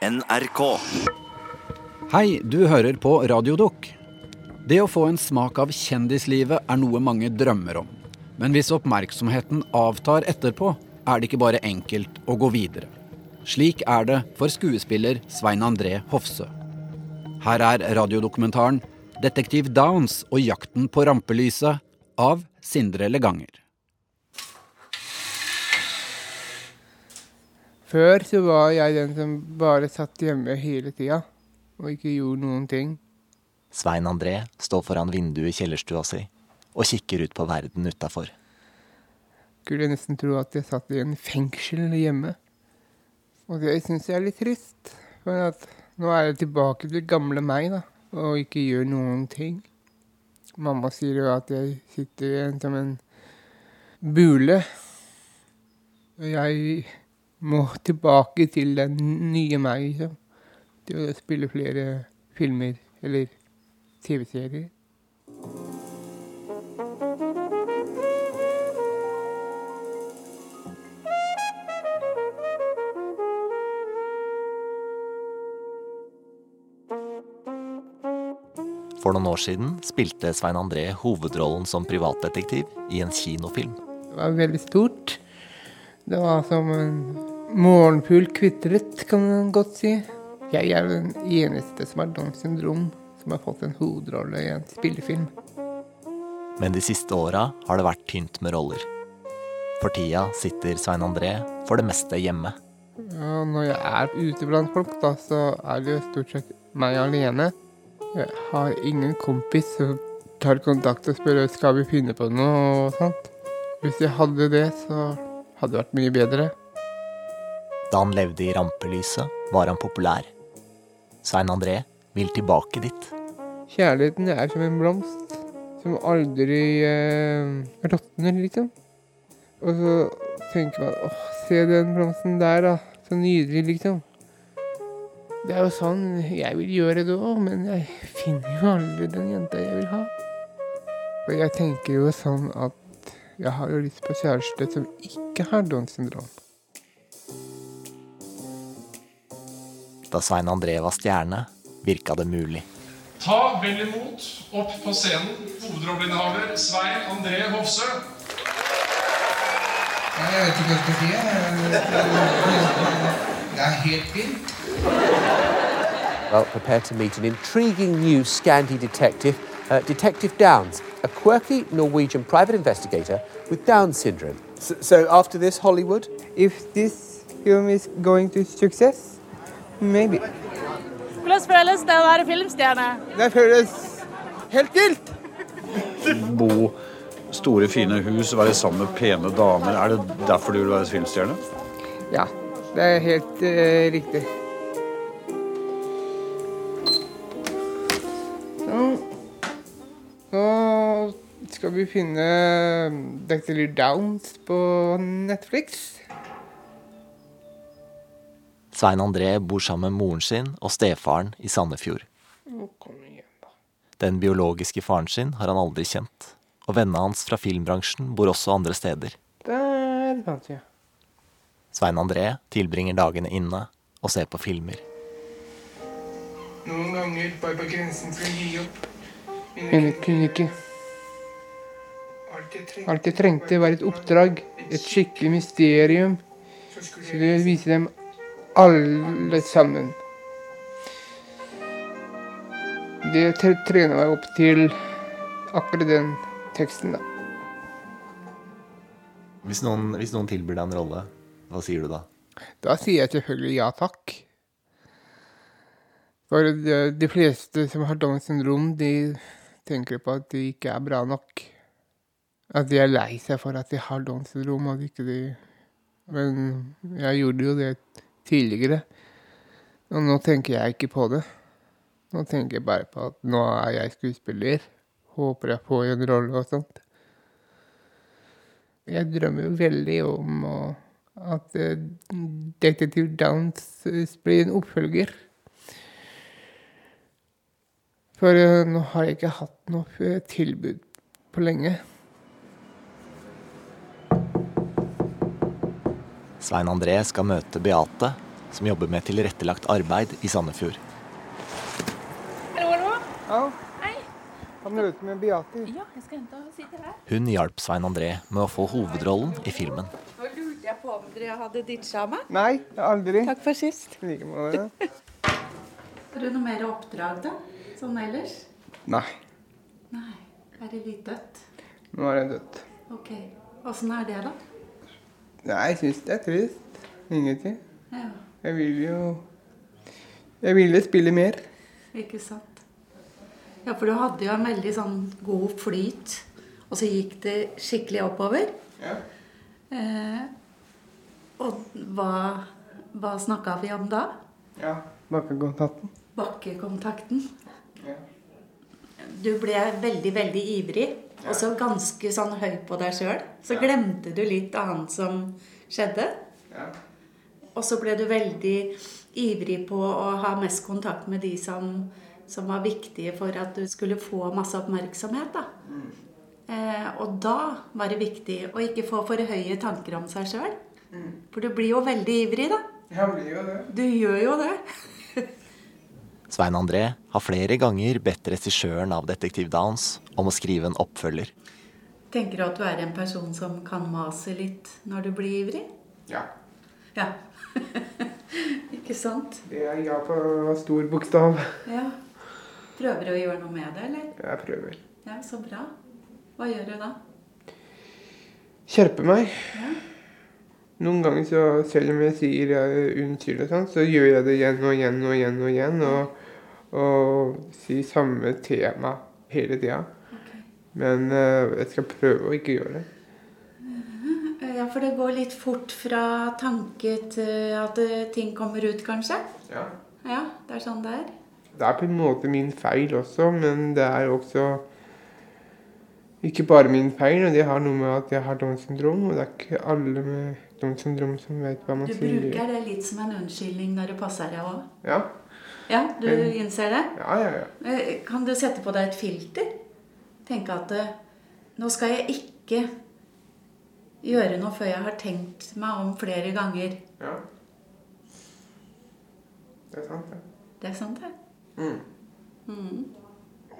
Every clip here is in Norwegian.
NRK. Hei, du hører på Radiodukk. Det å få en smak av kjendislivet er noe mange drømmer om. Men hvis oppmerksomheten avtar etterpå, er det ikke bare enkelt å gå videre. Slik er det for skuespiller Svein André Hofsø. Her er radiodokumentaren 'Detektiv Downs og jakten på rampelyset' av Sindre Leganger. Før så var jeg den som bare satt hjemme hele tida og ikke gjorde noen ting. Svein André står foran vinduet i kjellerstua si og kikker ut på verden utafor. Skulle nesten tro at jeg satt i en fengsel hjemme. Og det syns jeg er litt trist. For nå er jeg tilbake til gamle meg, da. Og ikke gjør noen ting. Mamma sier jo at jeg sitter igjen som en bule. Og jeg må tilbake til den nye meg, liksom. Til å spille flere filmer eller TV-serier. For noen år siden spilte Svein André hovedrollen som privatdetektiv i en kinofilm. Det var veldig stort. Det var som en morgenfugl kvitret, kan man godt si. Jeg er den eneste som har Downs syndrom, som har fått en hovedrolle i en spillefilm. Men de siste åra har det vært tynt med roller. For tida sitter Svein André for det meste hjemme. Ja, når jeg er ute blant folk, da, så er det jo stort sett meg alene. Jeg har ingen kompis som tar kontakt og spør skal vi finne på noe og sånt. Hvis jeg hadde det, så hadde det vært mye bedre. Da han levde i rampelyset, var han populær. Svein André vil tilbake dit. Kjærligheten er som en blomst som aldri eh, råtner, liksom. Og så tenker man åh, se den blomsten der, da. Så nydelig, liksom. Det er jo sånn jeg vil gjøre det òg, men jeg finner jo aldri den jenta jeg vil ha. Og jeg tenker jo sånn at jeg har jo lyst på kjæreste som ikke har Downs syndrom. Da Svein André var stjerne, virka det mulig. Ta vel imot opp på scenen hovedrolleinnehaver Svein André Hofsø. Jeg vet ikke hva jeg skal si. Det er helt fint. Well, prepare to meet an intriguing new Scandi detective, uh, Detective Downs, a quirky Norwegian private investigator with Down syndrome. So, so after this, Hollywood? If this film is going to success, maybe. Hvordan føles det å være filmstjerne? Det føles helt vilt. bo store, fine hus, være sammen med pene damer. Er det derfor du vil være filmstjerne? Ja, det er helt uh, riktig. Sånn. Nå skal vi finne Dr. Downs på Netflix. Svein André bor sammen med moren sin og stefaren i Sandefjord. Den biologiske faren sin har han aldri kjent. Og vennene hans fra filmbransjen bor også andre steder. Der fant jeg. Svein André tilbringer dagene inne og ser på filmer. Noen ganger bare på grensen til å gi opp. Men jeg kunne ikke. Alt jeg trengte, var et oppdrag. Et skikkelig mysterium. Skulle jeg vise dem alle sammen. Det trener meg opp til akkurat den teksten, da. Hvis noen, hvis noen tilbyr deg en rolle, hva sier du da? Da sier jeg selvfølgelig ja takk. For de, fleste som har Downs syndrom, de tenker på at de ikke er bra nok. At de er lei seg for at de har Downs syndrom. At ikke de Men jeg gjorde jo det tidligere. Og nå tenker jeg ikke på det. Nå tenker jeg bare på at nå er jeg skuespiller. Håper jeg får en rolle og sånt. Jeg drømmer jo veldig om at Detektiv Detective Downs eh, blir en oppfølger. For eh, nå har jeg ikke hatt noe eh, tilbud på lenge. Svein André skal møte Beate, som jobber med tilrettelagt arbeid i Sandefjord. Hallo, hallo. Ja, Hei. har møte med Beate. Ja, jeg skal hente og sitte her. Hun hjalp Svein André med å få hovedrollen i filmen. Nå lurte jeg på om dere hadde ditcha meg. Nei, aldri. Takk for sist. Like måte. Har du noe mer oppdrag, da? Sånn ellers? Nei, Nei. Er det litt dødt? nå er jeg dødt. Ok. Åssen er det, da? Nei, jeg syns det er trist. Ingenting. Ja, Jeg vil jo Jeg ville spille mer. ikke sant. Ja, for du hadde jo en veldig sånn god flyt, og så gikk det skikkelig oppover. Ja. Eh, og hva, hva snakka vi om da? ja. Bakkekontakten. Bakkekontakten. Ja. Du ble veldig, veldig ivrig, og så ganske sånn høy på deg sjøl. Så glemte du litt annet som skjedde. Ja. Og så ble du veldig ivrig på å ha mest kontakt med de som, som var viktige for at du skulle få masse oppmerksomhet. Da. Eh, og da var det viktig å ikke få for høye tanker om seg sjøl. For du blir jo veldig ivrig, da. Jeg blir jo det. Du gjør jo det. Svein André har flere ganger bedt regissøren av Detektiv Downs om å skrive en oppfølger. Tenker du at du er en person som kan mase litt når du blir ivrig? Ja. Ja. ikke sant? Det er ja på stor bokstav. Ja. Prøver du å gjøre noe med det, eller? Jeg prøver. Ja, så bra. Hva gjør du da? Skjerpe meg. Ja. Noen ganger, så, selv om jeg sier unnskyld og sånn, så gjør jeg det igjen og igjen og igjen og igjen. Og, og sier samme tema hele tida. Okay. Men uh, jeg skal prøve å ikke gjøre det. Ja, for det går litt fort fra tanke til at eh, ting kommer ut, kanskje? Ja. Ja, det er sånn det er. Det er på en måte min feil også, men det er også ikke bare min feil. og Det har noe med at jeg har Downs syndrom, og det er ikke alle med Downs syndrom som vet hva man sier. Du sier. bruker det litt som en unnskyldning når det passer deg òg. Ja, Ja, du Men- innser det? ja, ja. ja. Eh, Kan du sette på deg et filter? Tenke at eh, nå skal jeg ikke gjøre noe før jeg har tenkt meg om flere ganger. ja. Det er sant, det. Det er sant, det. mm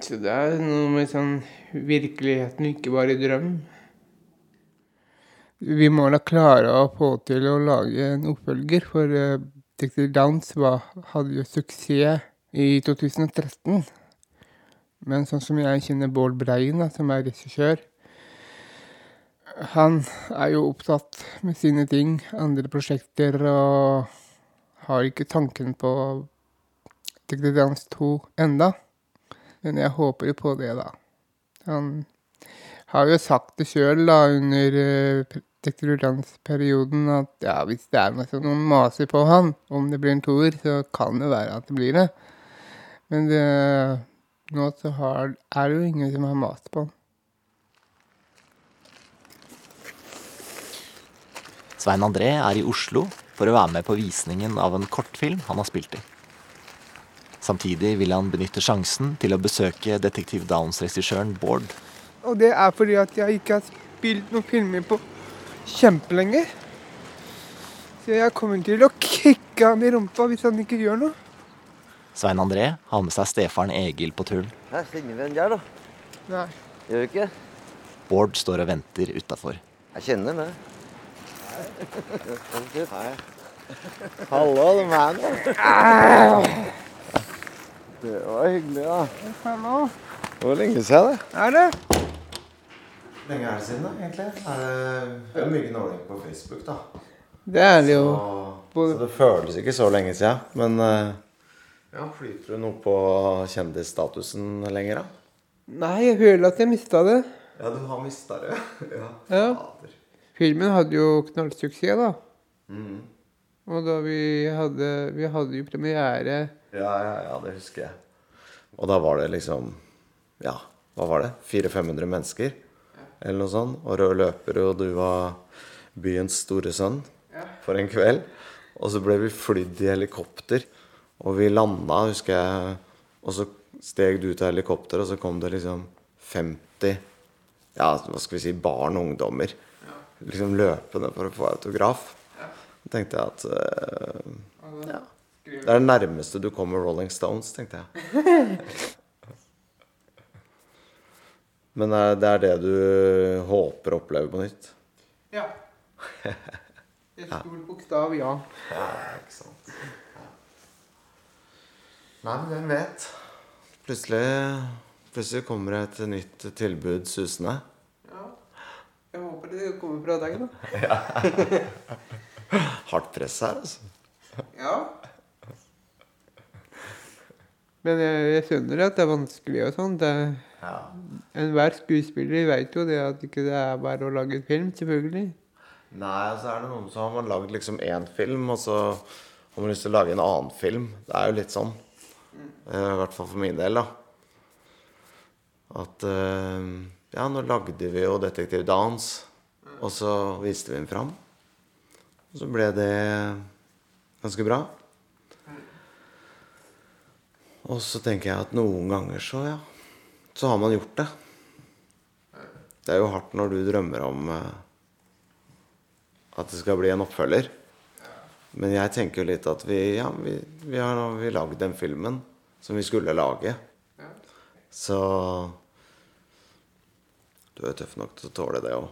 Så det er noe med sånn virkeligheten, ikke bare drøm. Vi må da klare å få til å lage en oppfølger, for uh, Dexter Downs var, hadde jo suksess i 2013. Men sånn som jeg kjenner Bård Brein, som er regissør Han er jo opptatt med sine ting, andre prosjekter, og har ikke tanken på Dexter Downs 2 enda. Men jeg håper jo på det, da. Han har jo sagt det sjøl under uh, at ja, hvis det er noe noen maser på han, om det blir en toer, så kan det være at det blir det. Men det, nå så har, er det jo ingen som har mast på han. Svein André er i Oslo for å være med på visningen av en kortfilm han har spilt i. Samtidig vil han benytte sjansen til å besøke Detektiv Downs-regissøren Bård. Og det er fordi at jeg ikke har spilt noen filmer på kjempelenge. Så jeg kommer til å kicke han i rumpa hvis han ikke gjør noe. Svein André har med seg stefaren Egil på turen. Her sender vi en der, da. Nei. Gjør vi ikke? Bård står og venter utafor. Jeg kjenner meg. Hei. Hallo, det er meg. Det var hyggelig, da. Hallo. Det var lenge siden, det. Er det? Lenge er det siden, da, egentlig? Er det, det er mye nåling på Facebook, da. Det er det jo. Så, så det føles ikke så lenge siden. Men eh, ja, flyter du noe på kjendisstatusen lenger, da? Nei, jeg føler at jeg mista det. Ja, du har mista det. ja. Ja. Filmen hadde jo knallsuksess, da. Mm. Og da vi hadde Vi hadde jo premiere Ja, ja, ja, det husker jeg. Og da var det liksom Ja, hva var det? 400-500 mennesker? Eller noe sånt. Og rød løper, og du var byens store sønn for en kveld. Og så ble vi flydd i helikopter, og vi landa, husker jeg. Og så steg du ut av helikopteret, og så kom det liksom 50 ja, hva skal vi si, barn og ungdommer liksom løpende for å få autograf. Da tenkte jeg at eh, Ja. Det er det nærmeste du kommer Rolling Stones, tenkte jeg. Men eh, det er det du håper å oppleve på nytt? Ja. En stor bokstav, ja. Ja, ikke sant. Nei, men hvem vet? Plutselig, plutselig kommer det et nytt tilbud susende. ja. Jeg håper det kommer fra deg, da. Hardt press her, altså. Ja. Men jeg, jeg skjønner at det er vanskelig og sånn. Det, Ja. enhver skuespiller vet jo det at ikke det er bare å lage film, selvfølgelig. Nei, så er det noen som har lagd liksom én film, og så har man lyst til å lage en annen film. Det er jo litt sånn. Eh, I hvert fall for min del, da. At eh, Ja, nå lagde vi jo 'Detektiv Dans', og så viste vi den fram. Og så ble det ganske bra. Og så tenker jeg at noen ganger så, ja, så har man gjort det. Det er jo hardt når du drømmer om eh, at det skal bli en oppfølger. Men jeg tenker jo litt at vi, ja, vi, vi har vi lagd den filmen som vi skulle lage. Så du er tøff nok til å tåle det òg.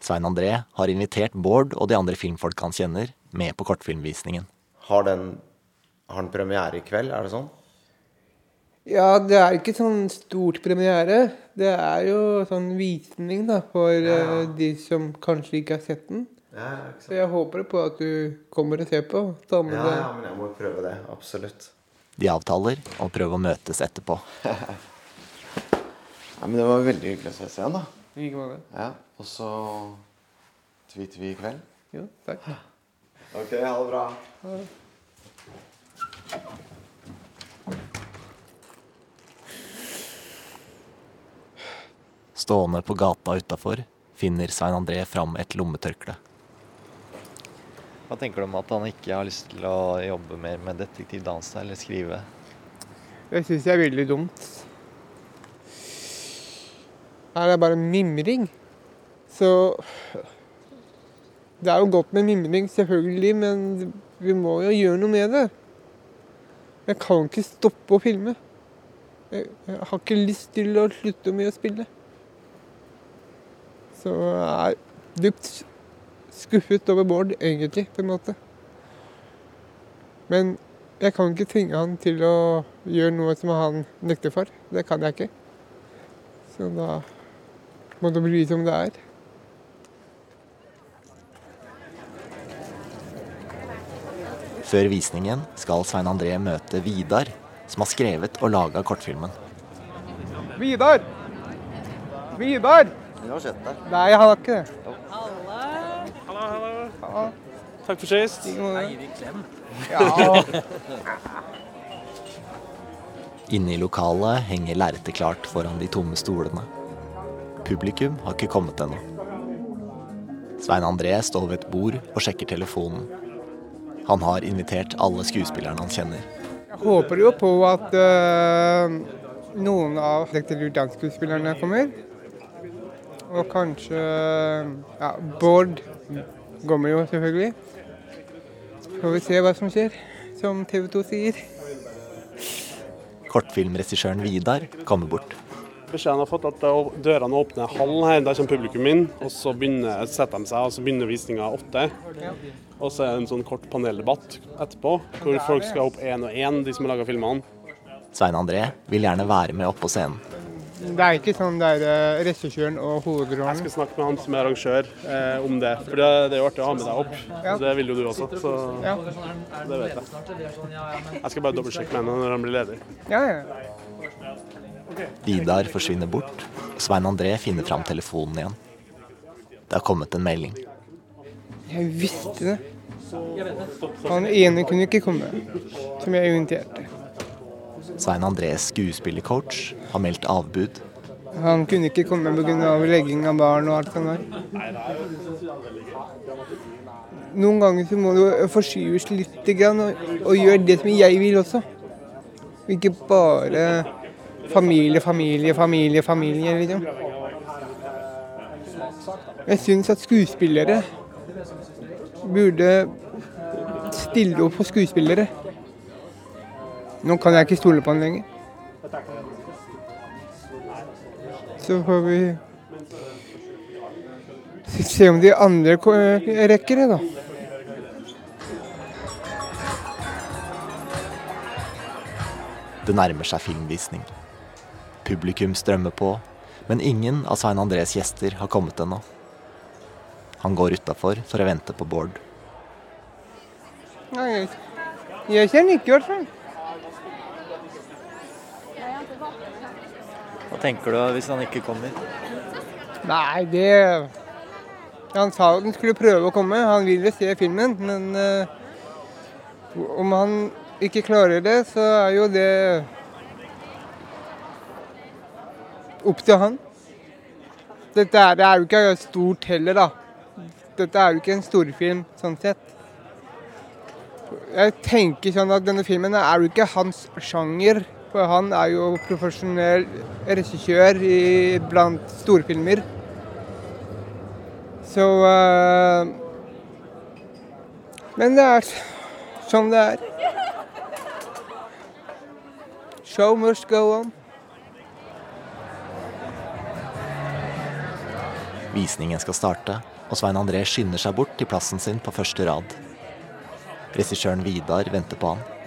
Svein André har invitert Bård og de andre filmfolka han kjenner, med på kortfilmvisningen. Har den har den premiere i kveld, er det sånn? Ja, det er ikke sånn stort premiere. Det er jo sånn visning da, for eh, de som kanskje ikke har sett den. Ja, ikke Så jeg håper på at du kommer og ser på. Ta med Ja, ja, men jeg må prøve det. Absolutt. De avtaler å prøve å møtes etterpå. Ja, men det var veldig hyggelig å ses igjen, da. Like måte. Ja, Og så tweeter vi i kveld. Jo, takk. Ok, ha det bra. Stående på gata utafor finner Svein André fram et lommetørkle. Hva tenker du om at han ikke har lyst til å jobbe mer med detektivdans eller skrive? Jeg syns det er veldig dumt. Her er det bare mimring. Så Det er jo godt med mimring, selvfølgelig, men vi må jo gjøre noe med det. Jeg kan ikke stoppe å filme. Jeg, har ikke lyst til å slutte med å spille. Så jeg er dypt skuffet over Bård, egentlig, på en måte. Men jeg kan ikke tvinge han til å gjøre noe som han nekter for. Det kan jeg ikke. Så da må det bli som det er. Før visningen skal Svein André møte Vidar, som har skrevet og laga kortfilmen. Vidar! Vidar! Jeg har sett deg. Nei, jeg har ikke det. Hallo, hallo. Ja. Takk for sist. Ja. Inne i lokalet henger lerretet klart foran de tomme stolene. Publikum har ikke kommet ennå. Svein André står ved et bord og sjekker telefonen. Han har invitert alle skuespillerne han kjenner. Jeg håper jo på at uh, noen av Detektiv Dans-skuespillerne kommer. Og kanskje ja, Bård kommer jo selvfølgelig. Får vi se hva som skjer, som TV 2 sier. Kortfilmregissøren Vidar kommer bort. Beskjeden har fått at dørene åpner halv her, der kommer publikum inn. Og så begynner, setter de seg, og så begynner visninga åtte. Og så er det en sånn kort paneldebatt etterpå, hvor folk skal opp én og én, de som har laga filmene. Svein André vil gjerne være med opp på scenen. Det er ikke sånn der uh, regissøren og Jeg skal snakke med han som er arrangør eh, om det. For det, det er jo artig å ha med deg opp. Ja. Det vil jo du også. Så Ja. det vet jeg. Jeg skal bare dobbeltsjekke med henne når han blir ledig. Ja, ja. Vidar forsvinner bort, Svein André finner fram telefonen igjen. Det har kommet en melding. Jeg visste det. Han ene kunne ikke komme, som jeg inviterte. Svein Andrés skuespillercoach har meldt avbud. Han kunne ikke komme pga. legging av barn og alt sånt der. Noen ganger så må du forskyves litt og, gjøre det som jeg vil også. Ikke bare familie, familie, familie, familie. liksom. Jeg syns at skuespillere burde stille opp for skuespillere. Nå kan jeg ikke stole på han lenger. Så får vi se om de andre rekker det, da. Det nærmer seg filmvisning. Publikum strømmer på, men ingen av Svein Andres gjester har kommet ennå. Han går utafor for å vente på Bård. Ja, jeg, jeg kjenner ikke i hvert fall. Tenker du hvis han ikke kommer? Nei, det Han sa at han skulle prøve å komme. Han vil jo se filmen, men uh, om han ikke klarer det, så er jo det opp til han. Dette er, det er jo ikke stort heller, da. Dette er jo ikke en storfilm sånn sett. Jeg tenker sånn at denne filmen er jo ikke hans sjanger. For han er jo profesjonell regissør blant storfilmer. Så uh, Men det er sånn det er. Show must go on. Visningen skal starte, og Svein André skynder seg bort til plassen sin på første rad. Regissøren Vidar venter på han.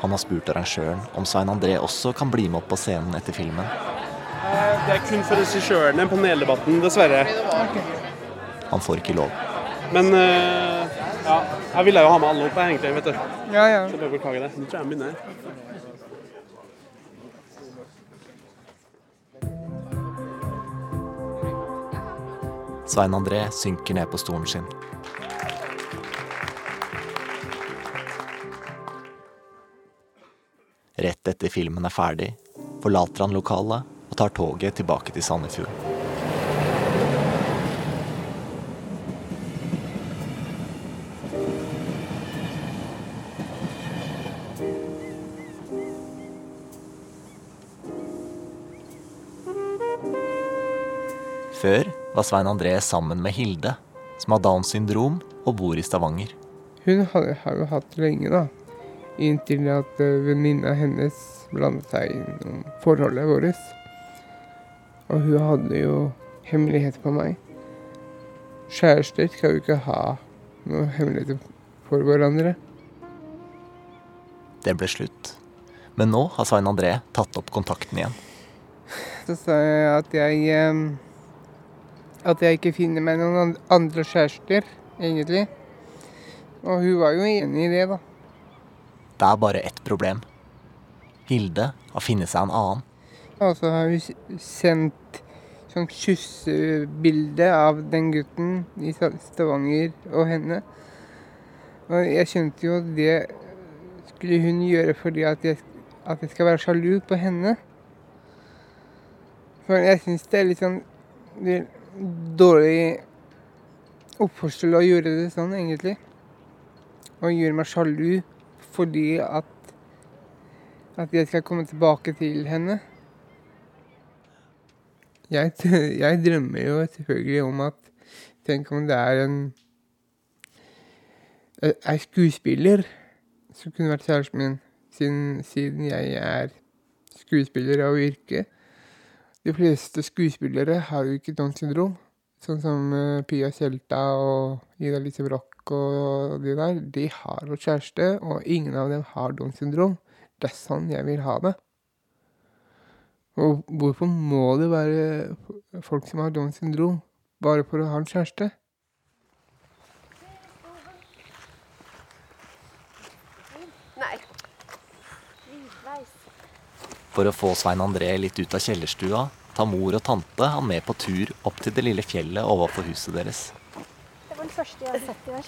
Han har spurt arrangøren om Svein André også kan bli med opp på scenen etter filmen. Det er kun for regissørene, paneldebatten, dessverre. Han får ikke lov. Men eh, ja, jeg ville jo ha med alle opp, egentlig, vet du. Ja, ja. Så bare beklager det. Nå tror jeg jeg begynner. Svein André synker ned på stolen sin. Rett etter filmen er ferdig, forlater han lokalet og tar toget tilbake til Sandefjord. Før var Svein André sammen med Hilde, som har Downs syndrom og bor i Stavanger. Hun har, jo hatt lenge, da. Inntil at uh, venninna hennes blandet seg inn om forholdet vårt. Og hun hadde jo hemmeligheter på meg. Kjærester skal jo ikke ha noen hemmeligheter for hverandre. Det ble slutt. Men nå har Svein André tatt opp kontakten igjen. Så sa jeg at jeg eh, At jeg ikke finner meg noen andre kjærester, egentlig. Og hun var jo enig i det, da. Det er bare ett problem. Hilde har funnet seg en annen. Og så har hun sendt sånn kyssebilde av den gutten i Stavanger og henne. Og jeg skjønte jo at det skulle hun gjøre fordi at jeg, at jeg skal være sjalu på henne. For jeg syns det er litt sånn det dårlig oppførsel å gjøre det sånn, egentlig. Å gjøre meg sjalu fordi at at jeg skal komme tilbake til henne. Jeg, jeg drømmer jo selvfølgelig om at Tenk om det er en ei skuespiller som kunne vært kjæresten min, siden, siden jeg er skuespiller av yrke. De fleste skuespillere har jo ikke Downs syndrom. Sånn som eh, Pia Tjelta og Ida Lise Broch og de der. De har jo kjæreste, og ingen av dem har Downs syndrom. Det er sånn jeg vil ha det. Og hvorfor må det være folk som har Downs syndrom, bare for å ha en kjæreste? Nei. For å få Svein André litt ut av kjellerstua, tar mor og tante han med på tur opp til det lille fjellet overfor huset deres. Det var den første jeg har sett i år.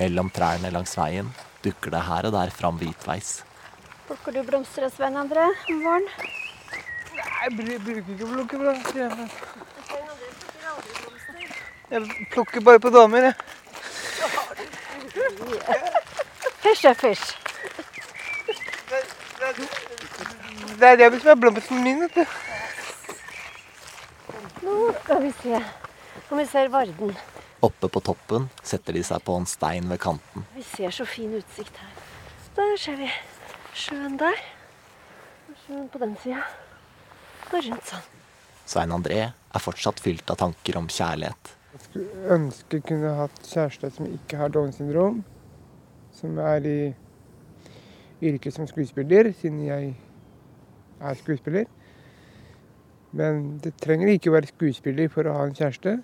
Mellom trærne langs veien dukker det her og der fram hvitveis. Plukker du blomster av Svein André om våren? Nei, jeg bruker ikke å plukke blomster. jeg. Jeg plukker bare på damer, jeg. Fysj er fysj. Det er det som er blomsten min, vet du. Nå skal vi se om vi ser Varden. Oppe på toppen setter de seg på en stein ved kanten. Vi ser så fin utsikt her. Der ser vi sjøen der. Og sjøen på den sida. Og rundt sånn. Svein André er fortsatt fylt av tanker om kjærlighet. Jeg skulle ønske jeg kunne hatt kjæreste som ikke har Downs syndrom. Som er i yrket som skuespiller, siden jeg er skuespiller. Men det trenger ikke å være skuespiller for å ha en kjæreste.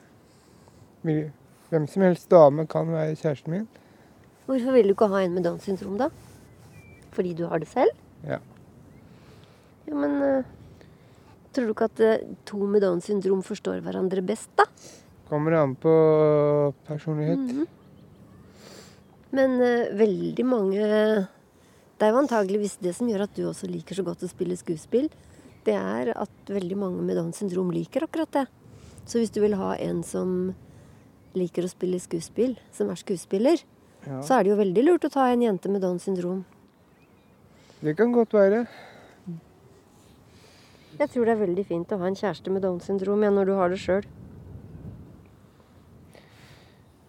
Hvem som helst dame kan være kjæresten min. Hvorfor vil du ikke ha en med Downs syndrom, da? Fordi du har det selv? Ja. Ja, men uh, tror du ikke at uh, to med Downs syndrom forstår hverandre best, da? Kommer an på personlighet. Mm -hmm. Men veldig mange Det er jo antageligvis det som gjør at du også liker så godt å spille skuespill. Det er at veldig mange med Downs syndrom liker akkurat det. Så hvis du vil ha en som liker å spille skuespill, som er skuespiller, ja. så er det jo veldig lurt å ta en jente med Downs syndrom. Det kan godt være. Jeg tror det er veldig fint å ha en kjæreste med Downs syndrom ja, når du har det sjøl.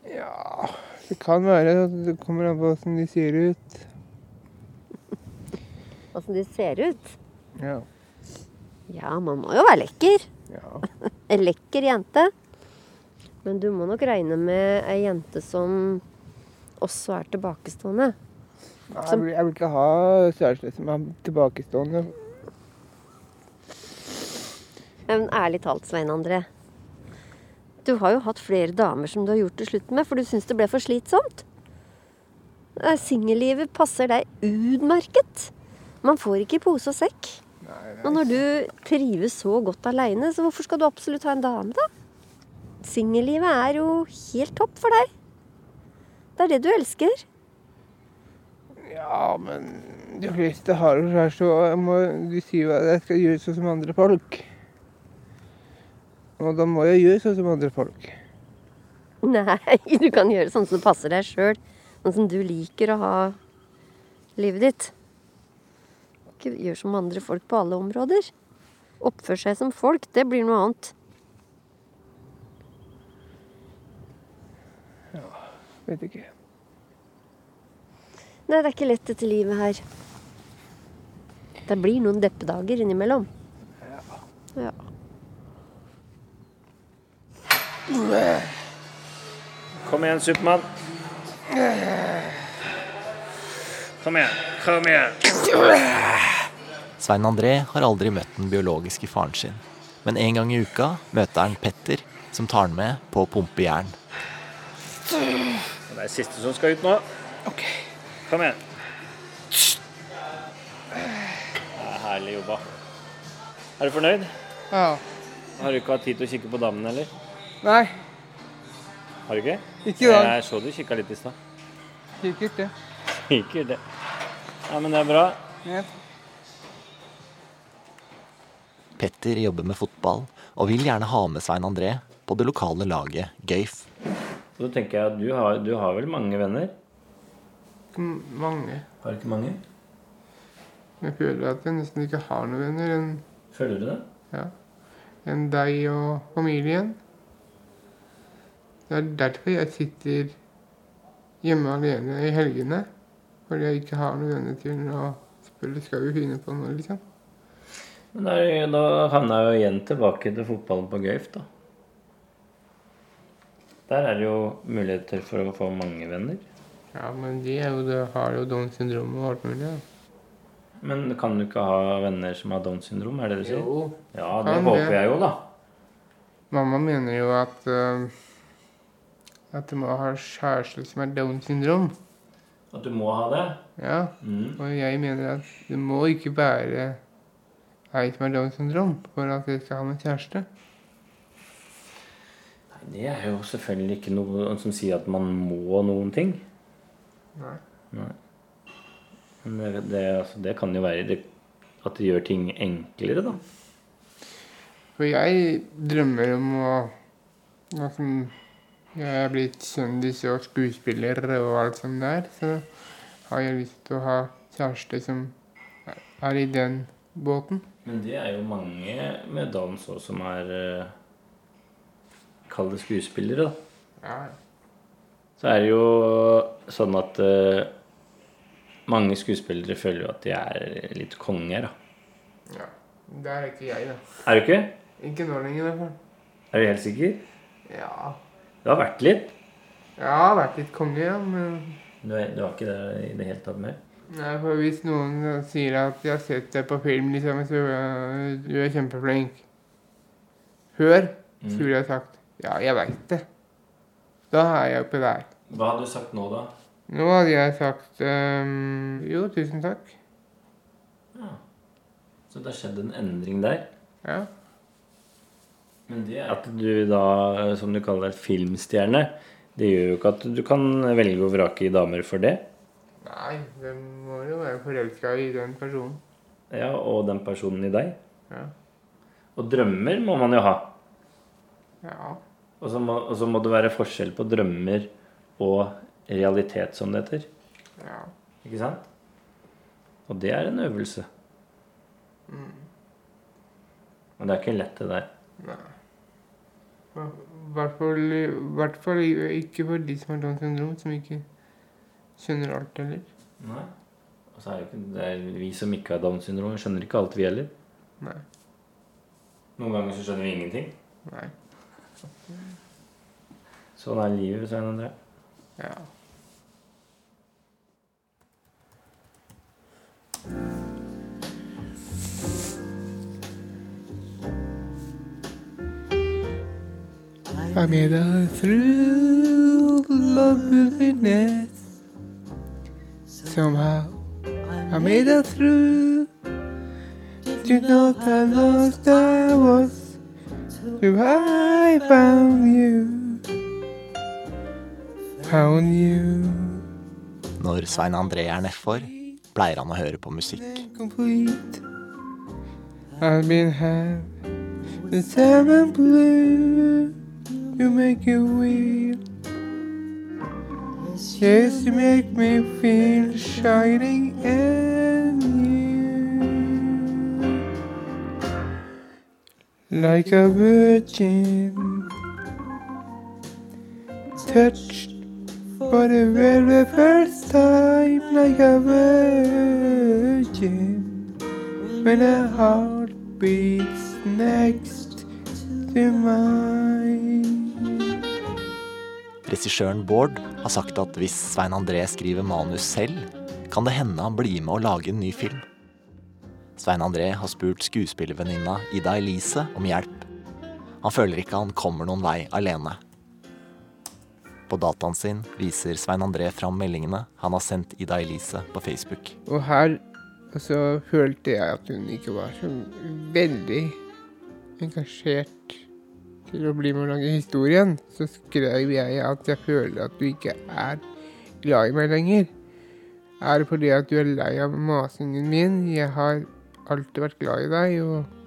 Ja Det kan være. Det kommer an på åssen de ser ut. Åssen de ser ut? Ja. Ja, man må jo være lekker. Ja. en lekker jente. Men du må nok regne med ei jente som også er tilbakestående. Nei, jeg, vil, jeg vil ikke ha kjæreste som er tilbakestående. Men ærlig talt, Svein André. Du har jo hatt flere damer som du har gjort det slutt med, for du syns det ble for slitsomt. Singellivet passer deg utmerket. Man får ikke pose og sekk. Nei, nei. Og når du trives så godt aleine, så hvorfor skal du absolutt ha en dame, da? Singellivet er jo helt topp for deg. Det er det du elsker. Ja, men de fleste har jo kjæreste, så jeg må, de sier jo at jeg skal gjøre sånn som andre folk. Og da må jeg gjøre sånn som andre folk. Nei, du kan gjøre sånn som passer deg sjøl. Sånn som du liker å ha livet ditt. Ikke gjør som andre folk på alle områder. Oppfør seg som folk, det blir noe annet. Ja, vet ikke. Nei, det er ikke lett dette livet her. Det blir noen deppedager innimellom. Ja. ja. Kom igjen, Supermann. Kom igjen. Kom igjen. Svein André har aldri møtt den biologiske faren sin. Men en gang i uka møter han Petter, som tar han med på å pumpe jern. Det er siste som skal ut nå. Ok. Kom igjen. Det er herlig jobba. Er du fornøyd? Ja. Har du ikke hatt tid til å kikke på dammen, eller? Nei. Har du ikke? Ikke i dag. Jeg så du kikka litt i stad. Sikkert det. Sikkert det. Ja, men det er bra. Ja. Petter jobber med fotball og vil gjerne ha med Svein André på det lokale laget Gøyf. Så da tenker jeg at du har, du har vel mange venner? M- Mange. Har du ikke mange? Jeg føler at jeg nesten ikke har noen venner enn Føler du det? ja, enn deg og familien. Det er derfor jeg sitter hjemme alene i helgene. Fordi jeg ikke har noen venner til å spille skal vi finne på noe, liksom. Men da, er- da havna jeg jo igjen tilbake til fotballen på Gøyf, da. Der er det jo muligheter for å få mange venner. Ja, men de jo, de har jo Downs syndrom og alt mulig. Ja. Men kan du ikke ha venner som har Downs syndrom? er det du sier? Jo, Ja, det kan håper det. jeg jo, da. Mamma mener jo at uh, at du må ha kjæreste som er Downs syndrom. At du må ha det? Ja. Mm. Og jeg mener at du må ikke bære ei som er Downs syndrom for at du skal ha med kjæreste. Nei, Det er jo selvfølgelig ikke noe som sier at man må noen ting. Nei. Nei. Men det, det, altså, det kan jo være det, at det gjør ting enklere, da. For jeg drømmer om å liksom, Jeg er blitt kjendis og skuespiller og alt sånt der, så har jeg lyst til å ha kjæreste som er- er i den båten. Men det er jo mange med dans òg som er eh, Kall det skuespillere, da. Ja. så er det jo sånn at eh, mange skuespillere føler jo at de er litt konger, da. ja. Det er ikke jeg, da. Er du ikke? Ikke nå lenger, i hvert fall. Er du helt sikker? Ja. Du har vært litt. Ja, jeg har vært litt konge, ja, men Du, er, du har ikke det i det hele tatt mer? Nei, for hvis noen sier at de har sett deg på film, liksom, så uh, du er kjempeflink Hør, skulle ville jeg sagt ja, jeg veit det. Da er jeg oppe der. Hva hadde du sagt nå, da? Nå hadde jeg sagt um, jo, tusen takk. Ja. Så det har skjedd en endring der? Ja. Men det at du da, som du kaller deg, filmstjerne, det gjør jo ikke at du kan velge og vrake i damer for det. Nei, det må jo være forelska i den personen. Ja, Og den personen i deg. Ja. Og drømmer må man jo ha. Ja. Og så må, og så må det være forskjell på drømmer og realitet, som det heter. Ja. Ikke sant? Og det er en øvelse. Mm. Men det er ikke lett, det der. Nei. I hvert fall, ikke for de som har Downs syndrom, som ikke skjønner alt heller. Nei. Og så er det ikke det er vi som ikke har Downs syndrom, skjønner ikke alt, vi heller. Nei. Noen ganger så skjønner vi ingenting. Nei. Sånn er livet, Svein André. Ja. I made it through loveliness. Somehow I made it through. You know how lost I was. Till I found you. Found you. Når Svein André er nedfor, pleier han å høre på musikk. I've been had the seven blue. You make it weird. Yes, you make me feel shining and new. Like a virgin. Touched for the very first time, like a virgin. When a heart beats next to mine. Regissøren Bård har sagt at hvis Svein André skriver manus selv, kan det hende han blir med å lage en ny film. Svein André har spurt skuespillervenninna Ida Elise om hjelp. Han føler ikke han kommer noen vei alene. På dataen sin viser Svein André fram meldingene han har sendt Ida Elise på Facebook. Og her så følte jeg at hun ikke var så veldig engasjert til å bli med å lage historien. Så skrev jeg at jeg føler at du ikke er glad i meg lenger. Er det fordi at du er lei av masingen min? Jeg har alltid vært glad i deg, og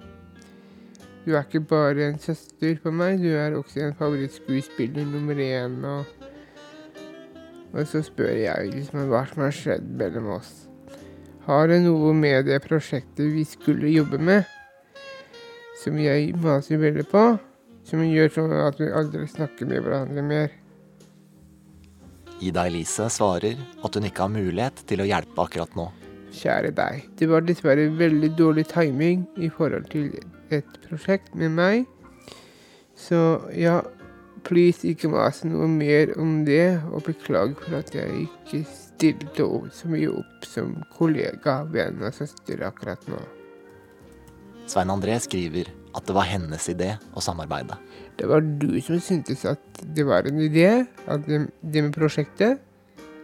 du er ikke bare en søster for meg, du er også en favorittskuespiller nummer én. Og, og så spør jeg liksom hva som har skjedd mellom oss. Har det noe med det prosjektet vi skulle jobbe med, som jeg maser veldig på, som gjør sånn at vi aldri snakker med hverandre mer? Ida Elise svarer at hun ikke har mulighet til å hjelpe akkurat nå. Kjære deg. Det var dessverre veldig dårlig timing i forhold til et prosjekt med meg. Så ja, please ikke mas noe mer om det, og beklag for at jeg ikke stilte opp så mye opp som kollega, venn og søster akkurat nå. Svein André skriver at det var hennes idé å samarbeide. Det var du som syntes at det var en idé, at det, det med prosjektet.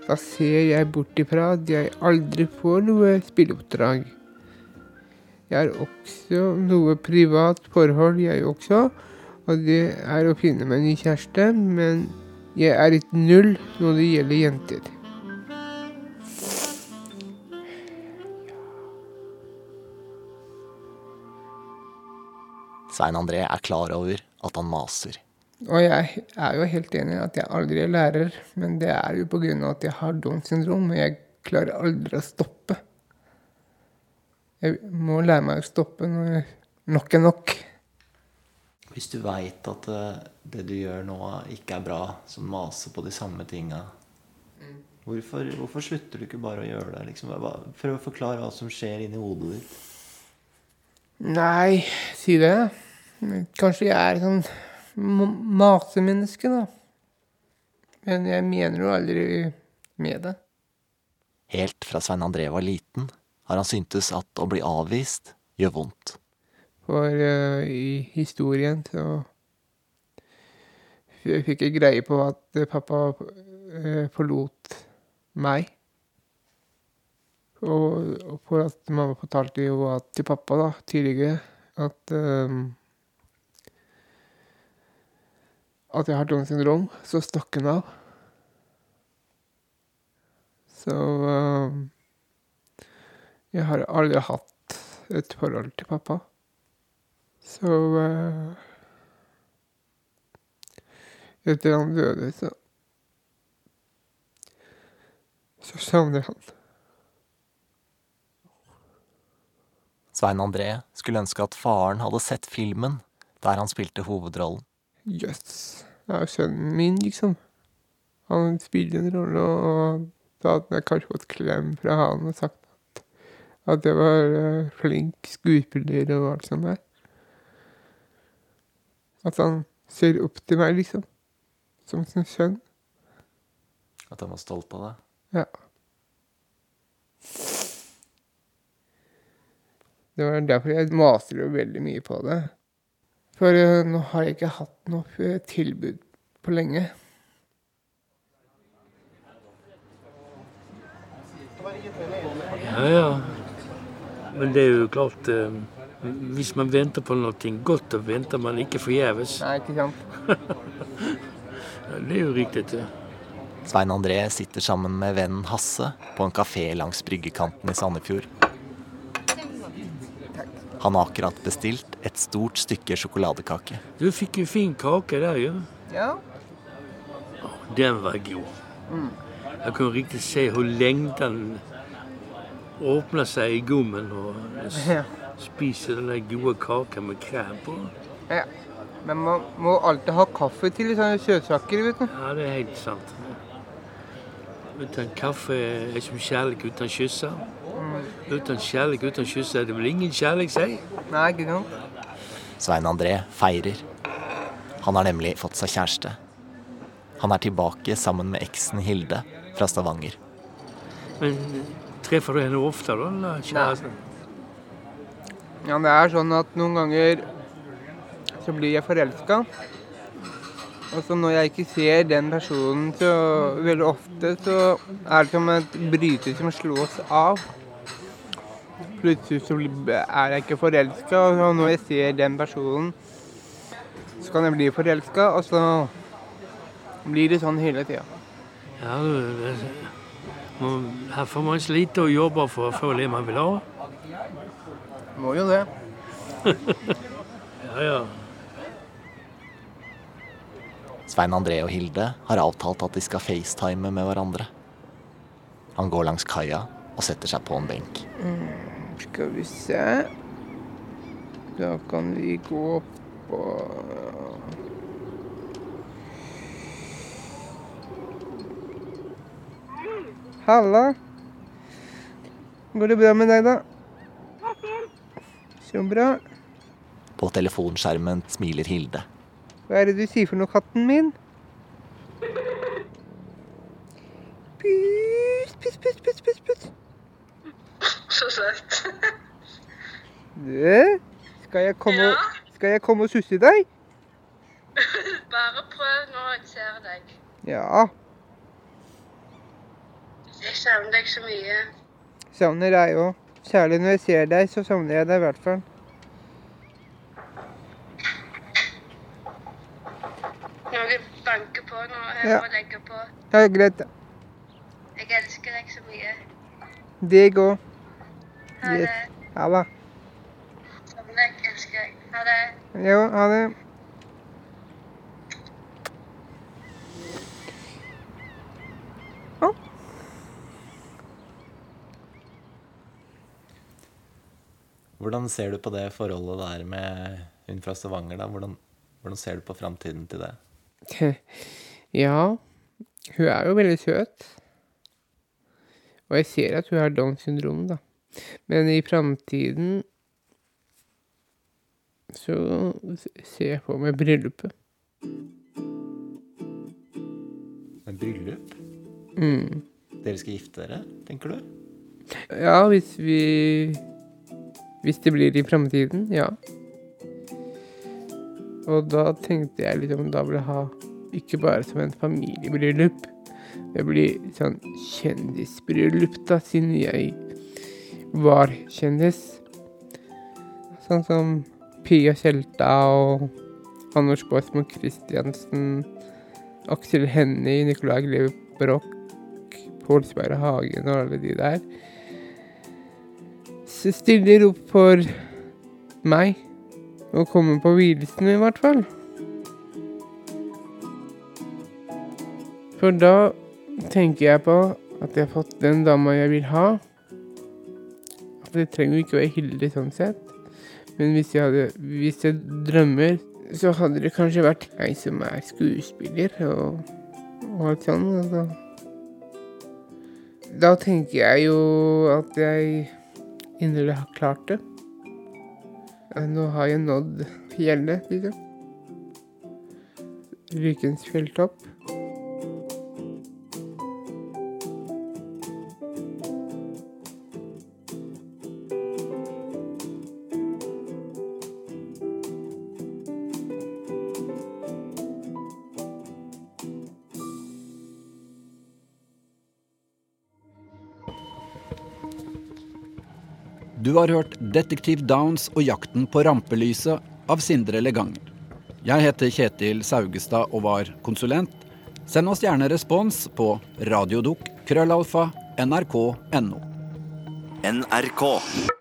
Da ser jeg bort ifra at jeg aldri får noe spilleoppdrag. Jeg har også noe privat forhold, jeg også. Og det er å finne meg en ny kjæreste, men jeg er et null når det gjelder jenter. Svein André er klar over at han maser. Og jeg er jo helt enig i at jeg aldri er lærer, men det er jo pga. at jeg har Downs syndrom, og jeg klarer aldri å stoppe. Jeg må lære meg å stoppe når nok er nok. Hvis du veit at eh, det du gjør nå, ikke er bra, som maser på de samme tinga, hvorfor, hvorfor slutter du ikke bare å gjøre det? Liksom? Prøv å forklare hva som skjer inni hodet ditt. Nei, si det. Kanskje jeg er sånn masemenneske, da. Men jeg mener jo aldri med det. Helt fra Svein André var liten, har han syntes at å bli avvist gjør vondt. For uh, i historien så fikk jeg greie på at eh, pappa uh, forlot meg. Og, og for at mamma fortalte jo at, til pappa da, tidligere at eh, At jeg har Downs syndrom, så stakk hun av. Så eh, jeg har aldri hatt et forhold til pappa. Så eh, Etter han døde, så Så savner han. Svein André skulle ønske at faren hadde sett filmen der han spilte hovedrollen. Jøss. Det er jo sønnen min, liksom. Han spiller en rolle, og da hadde jeg kanskje fått klem fra han og sagt at, at jeg var eh, flink skuespiller og alt sånt der. At han ser opp til meg, liksom. Som sin sønn. At han var stolt av deg. Ja. Det var derfor jeg maser jo veldig mye på det. For eh, nå har jeg ikke hatt noe eh, tilbud på lenge. Ja, ja. Men det er jo klart eh, Hvis man venter på noe godt, og venter man ikke forgjeves. Nei, ikke sant? det er jo riktig. det. Svein André sitter sammen med vennen Hasse på en kafé langs bryggekanten i Sandefjord. Han har akkurat bestilt et stort stykke sjokoladekake. Du fikk jo fin kake der, jo. Ja. Den var god. Mm. Jeg kunne riktig se hvor lengden åpner seg i gommen og spiser den gode kaken med krem på. Ja. Men man må alltid ha kaffe til i sånne søtsaker, vet du. Ja, det er helt sant. Uten kaffe er som kjærlighet uten kysser. Mm. Uten kjærlighet uten kysser er det vel ingen kjærlighet, sier Nei, ikke sant? Svein André feirer. Han har nemlig fått seg kjæreste. Han er tilbake sammen med eksen Hilde fra Stavanger. Men treffer du henne ofte, da? Eller kjæresten? Ja, det er sånn at noen ganger så blir jeg forelska. Og så når jeg ikke ser den personen så veldig ofte, så er det som et bryter som slås av. Plutselig så er jeg ikke forelska, og når jeg ser den personen, så kan jeg bli forelska, og så blir det sånn hele tida. Ja, du, her får man slite og jobbe for å få det man vil ha. Må jo det. Ja, ja. Svein André og Hilde har avtalt at de skal facetime med hverandre. Han går langs kaia og setter seg på en benk. Mm, skal vi se Da kan vi gå opp og Halla. Går det bra med deg, da? Så bra. På telefonskjermen smiler Hilde. Hva er det du sier for noe, katten min? Pus, pus, pus, pus, pus, pus. Så søtt. Du, skal jeg komme, skal jeg komme og susse deg? Bare prøv når jeg ser deg. Ja. Jeg savner deg så mye. Savner deg òg. Særlig når jeg ser deg, så savner jeg deg i hvert fall. Noen banker på nå. Jeg Ja. må legge på. Ja, greit. Jeg elsker deg så mye. Deg òg. Ha det. Ha det. Deg, elsker deg. Ha det. Jo, ha det. Hvordan ser du på det forholdet der med hun fra Stavanger? da? Hvordan, Hvordan ser du på framtiden til det? Ja, hun er jo veldig søt. Og jeg ser at hun har Downs syndrom, da. Men i framtiden så ser jeg på meg bryllupet. Men bryllup? Mm. Dere skal gifte dere, tenker du? Ja, hvis vi Hvis det blir i framtiden, ja. Og da tenkte jeg liksom Da vil jeg ha ikke bare som en familiebryllup. Det blir sånn kjendisbryllup, da, siden jeg var kjendis. Sånn som Pia Tjelta og Anders Baasmo Christiansen, Aksel Hennie, Nicolai Greve Broch, Pål Sverre Hagen og alle de der. Så stiller opp for meg. Og kommer på vielsen, i hvert fall. For da tenker jeg på at jeg har fått den dama jeg vil ha. Det trenger jo ikke å være Hilde sånn sett. Men hvis jeg, hadde, hvis jeg drømmer, så hadde det kanskje vært jeg som er skuespiller og, og alt sånn. Altså. Da tenker jeg jo at jeg inderlig har klart det. Nå har jeg nådd fjellet, liksom. Rykens fjelltopp. Du har hørt 'Detektiv Downs og jakten på rampelyset' av Sindre Leganger. Jeg heter Kjetil Saugestad og var konsulent. Send oss gjerne respons på krøllalfa nrk.no. NRK.